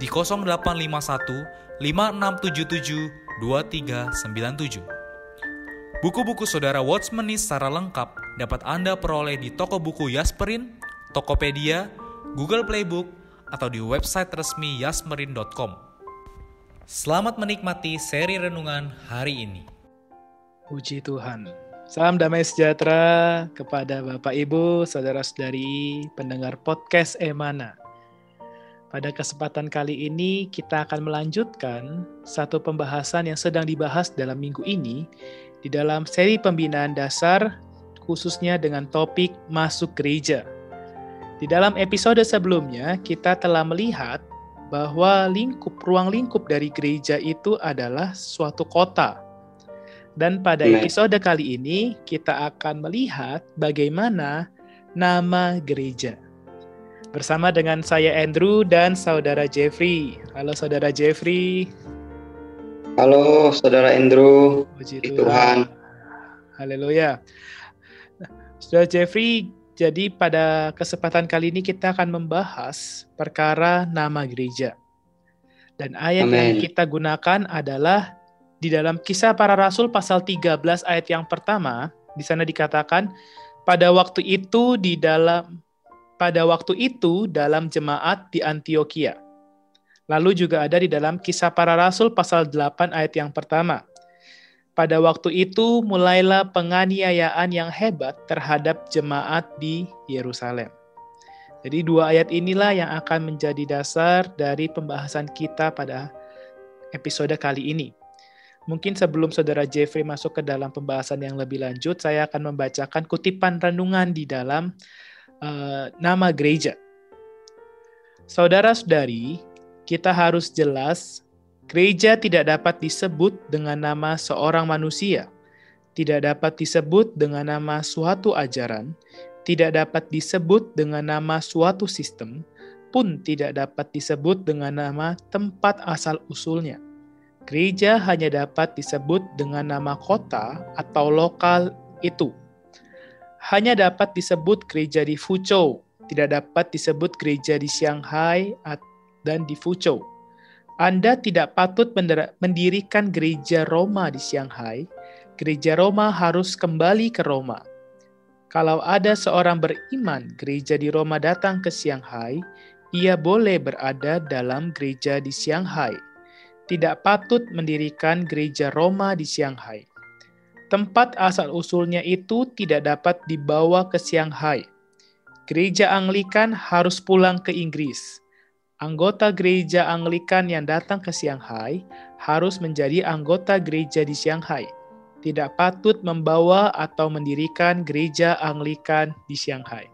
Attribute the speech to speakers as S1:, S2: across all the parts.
S1: di 0851 5677 2397. Buku-buku saudara Watchmeni secara lengkap dapat Anda peroleh di toko buku Yasmerin, Tokopedia, Google Playbook, atau di website resmi yasmerin.com. Selamat menikmati seri renungan hari ini.
S2: Puji Tuhan. Salam damai sejahtera kepada Bapak Ibu, saudara-saudari, pendengar podcast Emana. Pada kesempatan kali ini, kita akan melanjutkan satu pembahasan yang sedang dibahas dalam minggu ini di dalam seri pembinaan dasar, khususnya dengan topik masuk gereja. Di dalam episode sebelumnya, kita telah melihat bahwa lingkup ruang lingkup dari gereja itu adalah suatu kota. Dan pada episode kali ini, kita akan melihat bagaimana nama gereja bersama dengan saya Andrew dan saudara Jeffrey. Halo saudara Jeffrey.
S3: Halo saudara Andrew.
S2: Puji Tuhan. Tuhan. Haleluya. Saudara Jeffrey, jadi pada kesempatan kali ini kita akan membahas perkara nama gereja. Dan ayat Amen. yang kita gunakan adalah di dalam kisah para rasul pasal 13 ayat yang pertama, di sana dikatakan, pada waktu itu di dalam pada waktu itu dalam jemaat di Antioquia. Lalu juga ada di dalam kisah para rasul pasal 8 ayat yang pertama. Pada waktu itu mulailah penganiayaan yang hebat terhadap jemaat di Yerusalem. Jadi dua ayat inilah yang akan menjadi dasar dari pembahasan kita pada episode kali ini. Mungkin sebelum saudara Jeffrey masuk ke dalam pembahasan yang lebih lanjut, saya akan membacakan kutipan renungan di dalam uh, nama gereja. Saudara-saudari, kita harus jelas gereja tidak dapat disebut dengan nama seorang manusia, tidak dapat disebut dengan nama suatu ajaran, tidak dapat disebut dengan nama suatu sistem, pun tidak dapat disebut dengan nama tempat asal-usulnya. Gereja hanya dapat disebut dengan nama kota atau lokal itu hanya dapat disebut gereja di Fuzhou, tidak dapat disebut gereja di Shanghai dan di Fuzhou. Anda tidak patut mendirikan gereja Roma di Shanghai. Gereja Roma harus kembali ke Roma. Kalau ada seorang beriman gereja di Roma datang ke Shanghai, ia boleh berada dalam gereja di Shanghai. Tidak patut mendirikan gereja Roma di Shanghai. Tempat asal-usulnya itu tidak dapat dibawa ke Shanghai. Gereja Anglikan harus pulang ke Inggris. Anggota gereja Anglikan yang datang ke Shanghai harus menjadi anggota gereja di Shanghai. Tidak patut membawa atau mendirikan gereja Anglikan di Shanghai.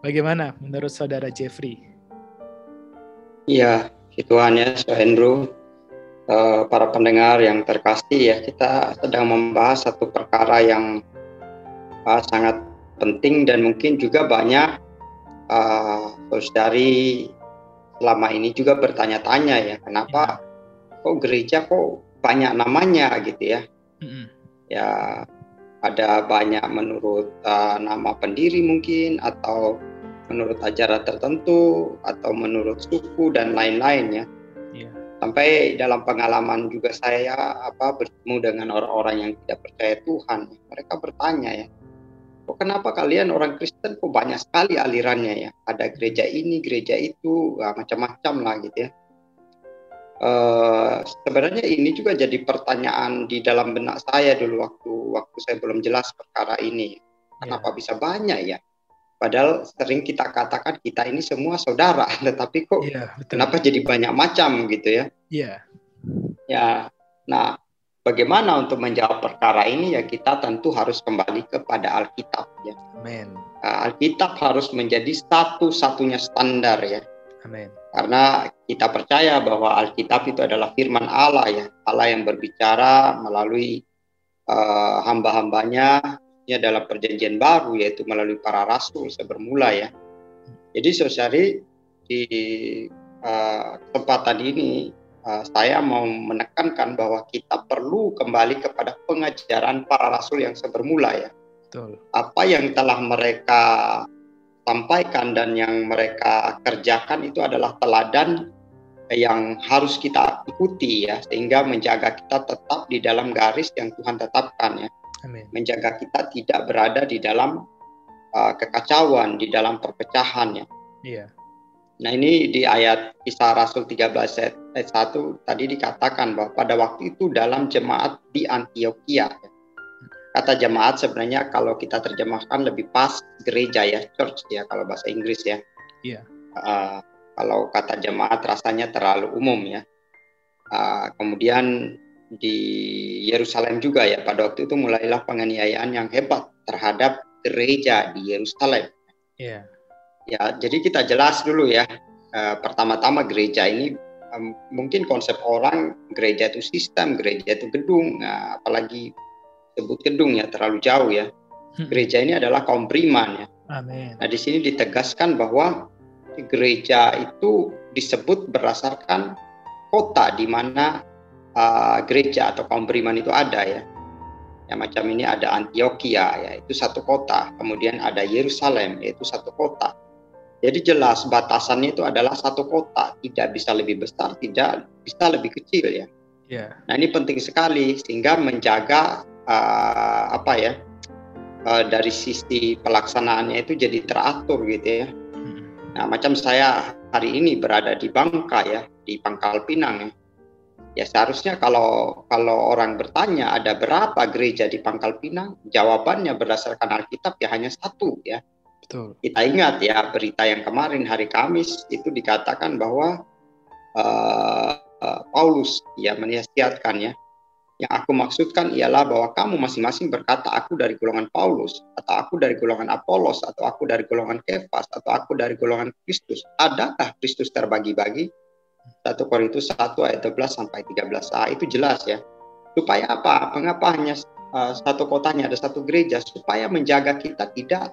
S2: Bagaimana menurut saudara Jeffrey?
S3: Iya, Tuhan ya, Andrew. Eh, para pendengar yang terkasih ya kita sedang membahas satu perkara yang uh, sangat penting dan mungkin juga banyak uh, dari selama ini juga bertanya-tanya ya kenapa ya. kok gereja kok banyak namanya gitu ya mm-hmm. ya ada banyak menurut uh, nama pendiri mungkin atau menurut ajaran tertentu atau menurut suku dan lain-lain ya sampai dalam pengalaman juga saya apa bertemu dengan orang-orang yang tidak percaya Tuhan mereka bertanya ya kok kenapa kalian orang Kristen kok banyak sekali alirannya ya ada gereja ini gereja itu macam-macam lah gitu ya uh, sebenarnya ini juga jadi pertanyaan di dalam benak saya dulu waktu waktu saya belum jelas perkara ini. Kenapa yeah. bisa banyak ya? Padahal sering kita katakan kita ini semua saudara, tetapi kok yeah, betul. kenapa jadi banyak macam gitu ya?
S2: Iya.
S3: Yeah. Ya, nah bagaimana untuk menjawab perkara ini ya kita tentu harus kembali kepada Alkitab ya.
S2: Amin.
S3: Alkitab harus menjadi satu-satunya standar ya.
S2: Amin.
S3: Karena kita percaya bahwa Alkitab itu adalah firman Allah ya, Allah yang berbicara melalui uh, hamba-hambanya ya dalam perjanjian baru yaitu melalui para rasul sebermula ya. Jadi saudari di uh, kesempatan ini uh, saya mau menekankan bahwa kita perlu kembali kepada pengajaran para rasul yang sebermula ya.
S2: Betul.
S3: Apa yang telah mereka sampaikan dan yang mereka kerjakan itu adalah teladan yang harus kita ikuti ya sehingga menjaga kita tetap di dalam garis yang Tuhan tetapkan ya.
S2: Amin.
S3: Menjaga kita tidak berada di dalam uh, kekacauan, di dalam perpecahan ya.
S2: Iya.
S3: Nah ini di ayat kisah Rasul 13 ayat 1 tadi dikatakan bahwa pada waktu itu dalam jemaat di Antioquia ya, kata jemaat sebenarnya kalau kita terjemahkan lebih pas gereja ya church ya kalau bahasa Inggris ya.
S2: Iya.
S3: Uh, kalau kata jemaat rasanya terlalu umum ya. Uh, kemudian di Yerusalem juga ya pada waktu itu mulailah penganiayaan yang hebat terhadap gereja di Yerusalem.
S2: Iya.
S3: Ya jadi kita jelas dulu ya. Uh, pertama-tama gereja ini um, mungkin konsep orang gereja itu sistem, gereja itu gedung, nah, apalagi sebut gedung ya terlalu jauh ya. Hmm. Gereja ini adalah kaum beriman ya.
S2: Amin.
S3: Nah di sini ditegaskan bahwa gereja itu disebut berdasarkan kota di mana uh, gereja atau kaum beriman itu ada ya. Ya macam ini ada Antioquia ya itu satu kota, kemudian ada Yerusalem yaitu satu kota. Jadi jelas batasannya itu adalah satu kota, tidak bisa lebih besar, tidak bisa lebih kecil ya.
S2: Yeah.
S3: Nah ini penting sekali sehingga menjaga uh, apa ya uh, dari sisi pelaksanaannya itu jadi teratur gitu ya. Hmm. Nah macam saya hari ini berada di Bangka ya di Pangkal Pinang ya. Ya seharusnya kalau kalau orang bertanya ada berapa gereja di Pangkal Pinang, jawabannya berdasarkan Alkitab ya hanya satu ya.
S2: Betul.
S3: Kita ingat ya berita yang kemarin hari Kamis itu dikatakan bahwa uh, uh, Paulus ya menasihatkan ya yang aku maksudkan ialah bahwa kamu masing-masing berkata aku dari golongan Paulus, atau aku dari golongan Apolos, atau aku dari golongan Kefas, atau aku dari golongan Kristus. Adakah Kristus terbagi-bagi? 1 Korintus 1 ayat 12 sampai 13a itu jelas ya. Supaya apa? Mengapa hanya uh, satu kotanya ada satu gereja? Supaya menjaga kita tidak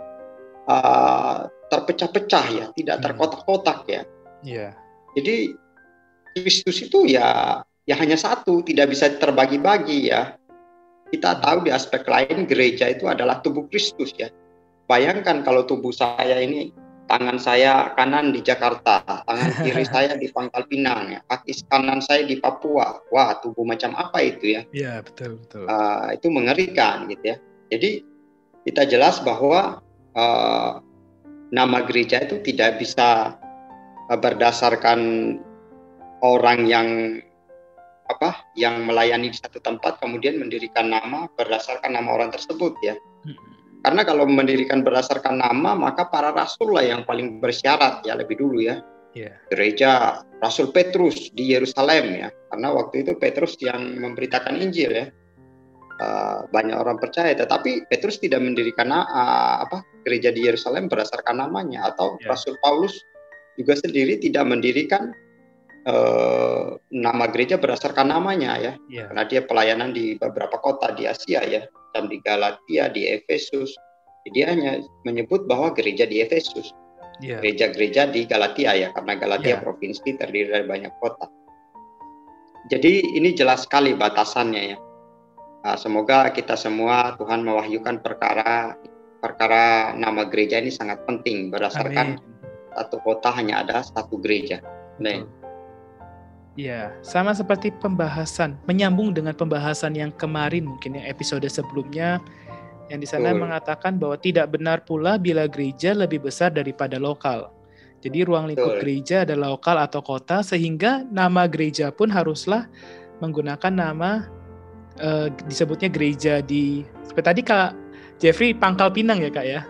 S3: uh, terpecah-pecah ya, tidak hmm. terkotak-kotak ya.
S2: Iya. Yeah.
S3: Jadi Kristus itu ya ya hanya satu, tidak bisa terbagi-bagi ya. Kita tahu di aspek lain gereja itu adalah tubuh Kristus ya. Bayangkan kalau tubuh saya ini tangan saya kanan di Jakarta, tangan kiri saya di Pangkal Pinang, ya, kaki kanan saya di Papua. Wah, tubuh macam apa itu ya?
S2: Iya, betul betul.
S3: Uh, itu mengerikan gitu ya. Jadi kita jelas bahwa uh, nama gereja itu tidak bisa uh, berdasarkan orang yang apa yang melayani di satu tempat kemudian mendirikan nama berdasarkan nama orang tersebut ya. Hmm. Karena kalau mendirikan berdasarkan nama maka para rasul lah yang paling bersyarat ya lebih dulu ya.
S2: Yeah.
S3: Gereja Rasul Petrus di Yerusalem ya. Karena waktu itu Petrus yang memberitakan Injil ya. Uh, banyak orang percaya tetapi Petrus tidak mendirikan uh, apa gereja di Yerusalem berdasarkan namanya atau yeah. Rasul Paulus juga sendiri tidak mendirikan eh, nama gereja berdasarkan namanya ya.
S2: Yeah.
S3: Karena dia pelayanan di beberapa kota di Asia ya, dan di Galatia, di Efesus. Dia hanya menyebut bahwa gereja di Efesus.
S2: Yeah.
S3: Gereja-gereja di Galatia ya, karena Galatia yeah. provinsi terdiri dari banyak kota. Jadi ini jelas sekali batasannya ya. Nah, semoga kita semua Tuhan mewahyukan perkara perkara nama gereja ini sangat penting berdasarkan Amin. satu kota hanya ada satu gereja. Amin.
S2: Ya, sama seperti pembahasan, menyambung dengan pembahasan yang kemarin mungkin yang episode sebelumnya yang di sana mengatakan bahwa tidak benar pula bila gereja lebih besar daripada lokal. Jadi ruang lingkup
S3: Betul.
S2: gereja adalah lokal atau kota sehingga nama gereja pun haruslah menggunakan nama eh, disebutnya gereja di seperti tadi Kak Jeffrey Pangkal Pinang ya Kak ya.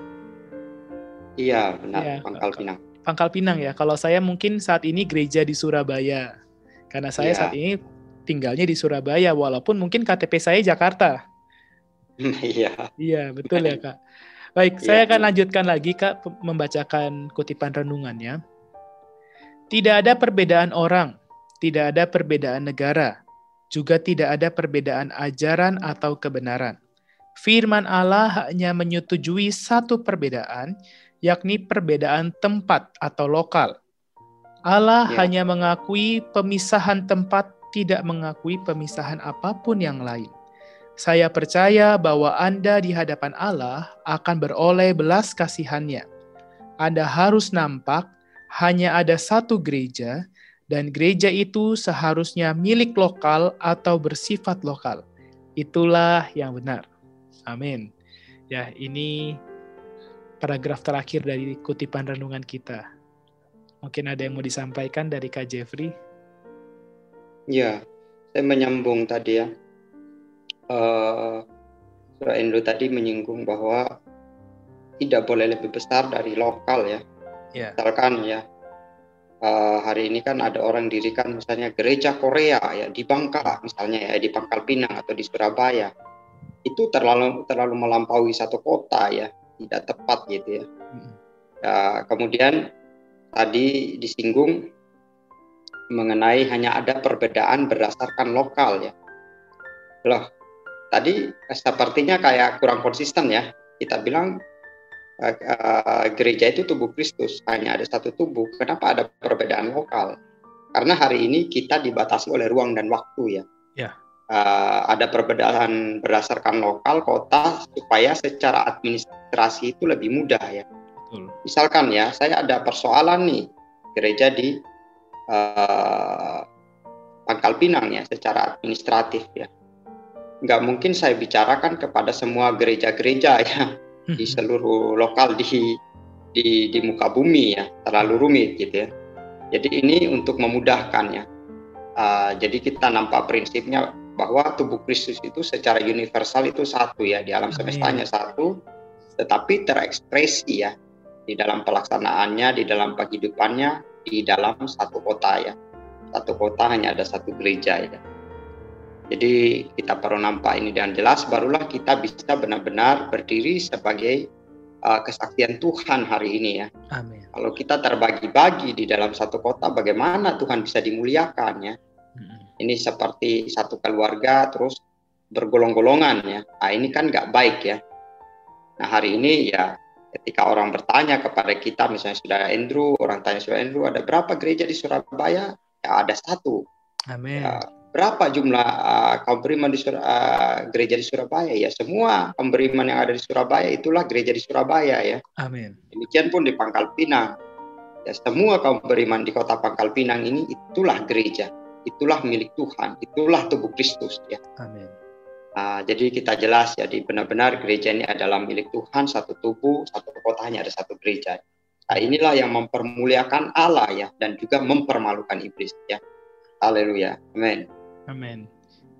S3: Iya, benar,
S2: Iya,
S3: Pangkal. Pinang.
S2: Pangkal Pinang ya. Kalau saya mungkin saat ini gereja di Surabaya. Karena saya
S3: Iya.
S2: saat ini tinggalnya di Surabaya walaupun mungkin KTP saya Jakarta.
S3: Iya.
S2: Iya, betul ya, Kak. Baik,
S3: Iya.
S2: saya akan lanjutkan lagi, Kak, membacakan kutipan renungannya. Tidak ada perbedaan orang, tidak ada perbedaan negara, juga tidak ada perbedaan ajaran atau kebenaran. Firman Allah hanya menyetujui satu perbedaan, yakni perbedaan tempat atau lokal. Allah
S3: Ya.
S2: hanya mengakui pemisahan tempat, tidak mengakui pemisahan apa pun yang lain. Saya percaya bahwa Anda di hadapan Allah akan beroleh belas kasihannya. Anda harus nampak hanya ada satu gereja, dan gereja itu seharusnya milik lokal atau bersifat lokal. Itulah yang benar. Amin. Ya, ini paragraf terakhir dari kutipan renungan kita. Mungkin ada yang mau disampaikan dari Kak Jeffrey?
S3: Iya, saya menyambung tadi ya. Eh, Saudara Andrew tadi menyinggung bahwa tidak boleh lebih besar dari lokal ya.
S2: Ya.
S3: Misalkan ya, eh, hari ini kan ada orang dirikan misalnya gereja Korea ya di Bangka misalnya ya di Pangkal Pinang atau di Surabaya. Itu terlalu terlalu melampaui satu kota ya, tidak tepat gitu ya.
S2: Mm-mm.
S3: Ya, kemudian tadi disinggung mengenai hanya ada perbedaan berdasarkan lokal ya. Loh, tadi sepertinya kayak kurang konsisten ya. Kita bilang eh, eh, gereja itu tubuh Kristus, hanya ada satu tubuh. Kenapa ada perbedaan lokal? Karena hari ini kita dibatasi oleh ruang dan waktu ya.
S2: Ya.
S3: Eh, ada perbedaan berdasarkan lokal kota supaya secara administrasi itu lebih mudah ya.
S2: Betul.
S3: Misalkan ya, saya ada persoalan nih gereja di eh, Pangkal Pinang ya, secara administratif ya. Nggak mungkin saya bicarakan kepada semua gereja-gereja ya di seluruh lokal di di di muka bumi ya, terlalu rumit gitu ya. Jadi ini untuk memudahkan ya. Eh, jadi kita nampak prinsipnya bahwa tubuh Kristus itu secara universal itu satu ya di alam semestanya satu, tetapi terekspresi ya di dalam pelaksanaannya, di dalam kehidupannya, di dalam satu kota ya. Satu kota hanya ada satu gereja ya. Jadi kita perlu nampak ini dengan jelas, barulah kita bisa benar-benar berdiri sebagai uh, kesaksian Tuhan hari ini ya.
S2: Amin.
S3: Kalau kita terbagi-bagi di dalam satu kota, bagaimana Tuhan bisa dimuliakan ya?
S2: Mm-mm.
S3: Ini seperti satu keluarga terus bergolong-golongan ya. Nah, ini kan nggak baik ya. Nah hari ini ya ketika orang bertanya kepada kita misalnya sudah Andrew, orang tanya sudah Andrew ada berapa gereja di Surabaya? Ya ada satu.
S2: Amin.
S3: Ya, berapa jumlah uh, kaum beriman di Sur- uh, gereja di Surabaya? Ya semua kaum beriman yang ada di Surabaya itulah gereja di Surabaya ya.
S2: Amin.
S3: Demikian pun di Pangkal Pinang. Ya, semua kaum beriman di kota Pangkal Pinang ini itulah gereja, itulah milik Tuhan, itulah tubuh Kristus ya.
S2: Amin.
S3: Nah, jadi kita jelas jadi benar-benar gereja ini adalah milik Tuhan, satu tubuh, satu kota hanya ada satu gereja. Nah, inilah yang mempermuliakan Allah ya dan juga mempermalukan iblis ya. Haleluya. Amin.
S2: Amin.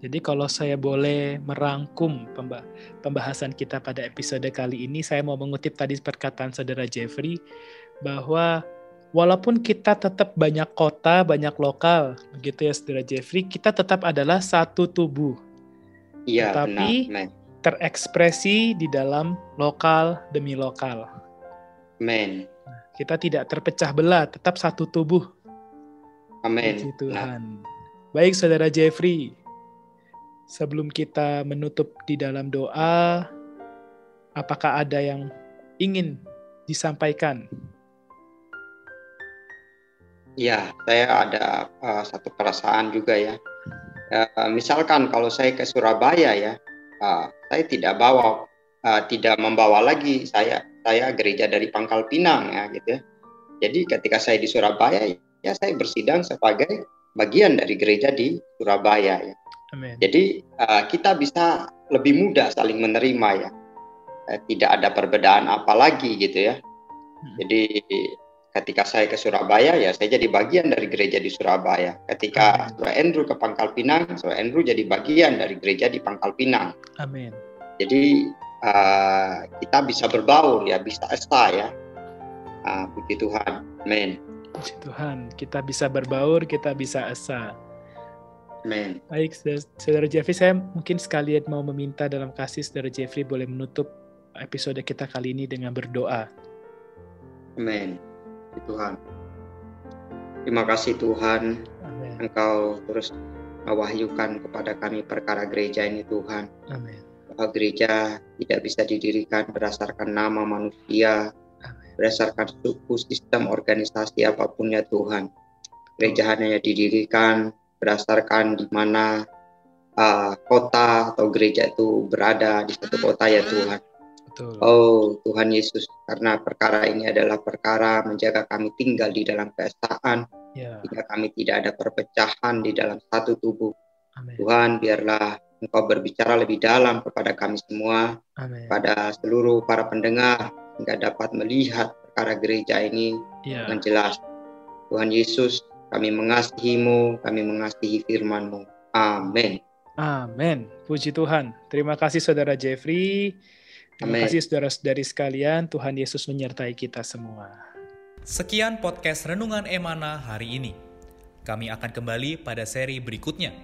S2: Jadi kalau saya boleh merangkum pemba- pembahasan kita pada episode kali ini, saya mau mengutip tadi perkataan saudara Jeffrey bahwa walaupun kita tetap banyak kota, banyak lokal, begitu ya saudara Jeffrey, kita tetap adalah satu tubuh,
S3: Iya, benar. Amin.
S2: terekspresi di dalam lokal demi lokal.
S3: Amin.
S2: Kita tidak terpecah belah, tetap satu tubuh.
S3: Amin.
S2: Puji
S3: Nah,
S2: Tuhan. Baik saudara Jeffrey, sebelum kita menutup di dalam doa, apakah ada yang ingin disampaikan?
S3: Ya, saya ada uh, satu perasaan juga ya. Uh, misalkan kalau saya ke Surabaya ya, uh, saya tidak bawa, uh, tidak membawa lagi saya saya gereja dari Pangkal Pinang ya gitu ya. Jadi ketika saya di Surabaya ya saya bersidang sebagai bagian dari gereja di Surabaya ya.
S2: Amin.
S3: Jadi uh, kita bisa lebih mudah saling menerima ya. Eh, tidak ada perbedaan apa lagi gitu ya.
S2: Hmm.
S3: Jadi ketika saya ke Surabaya ya saya jadi bagian dari gereja di Surabaya. Ketika Saudara Andrew ke Pangkal Pinang, Saudara Andrew jadi bagian dari gereja di Pangkal Pinang.
S2: Amin.
S3: Jadi uh, kita bisa berbaur ya, bisa esa ya. Uh, puji Tuhan. Amin.
S2: Puji Tuhan, kita bisa berbaur, kita bisa esa.
S3: Amin.
S2: Baik, Saudara Jeffrey, saya mungkin sekalian mau meminta dalam kasih Saudara Jeffrey boleh menutup episode kita kali ini dengan berdoa.
S3: Amin. Tuhan. Terima kasih Tuhan,
S2: Amin.
S3: Engkau terus mewahyukan kepada kami perkara gereja ini Tuhan.
S2: Amin.
S3: Bahwa gereja tidak bisa didirikan berdasarkan nama manusia,
S2: Amin.
S3: berdasarkan suku, sistem, organisasi apa pun ya Tuhan. Gereja hanya didirikan berdasarkan di mana uh, kota atau gereja itu berada di satu kota ya Tuhan.
S2: Betul.
S3: Oh Tuhan Yesus, karena perkara ini adalah perkara menjaga kami tinggal di dalam keesaan,
S2: Ya.
S3: sehingga kami tidak ada perpecahan di dalam satu tubuh.
S2: Amin.
S3: Tuhan, biarlah Engkau berbicara lebih dalam kepada kami semua,
S2: Amin.
S3: pada seluruh para pendengar, hingga dapat melihat perkara gereja ini
S2: Ya.
S3: dengan jelas. Tuhan Yesus, kami mengasihimu, kami mengasihi firman-Mu. Amin.
S2: Amin. Puji Tuhan. Terima kasih Saudara Jeffrey. Terima
S3: Amin.
S2: kasih saudara-saudari sekalian. Tuhan Yesus menyertai kita semua.
S1: Sekian podcast Renungan Emana hari ini. Kami akan kembali pada seri berikutnya.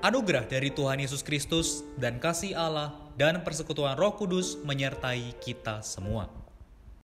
S1: Anugerah dari Tuhan Yesus Kristus dan kasih Allah dan persekutuan Roh Kudus menyertai kita semua.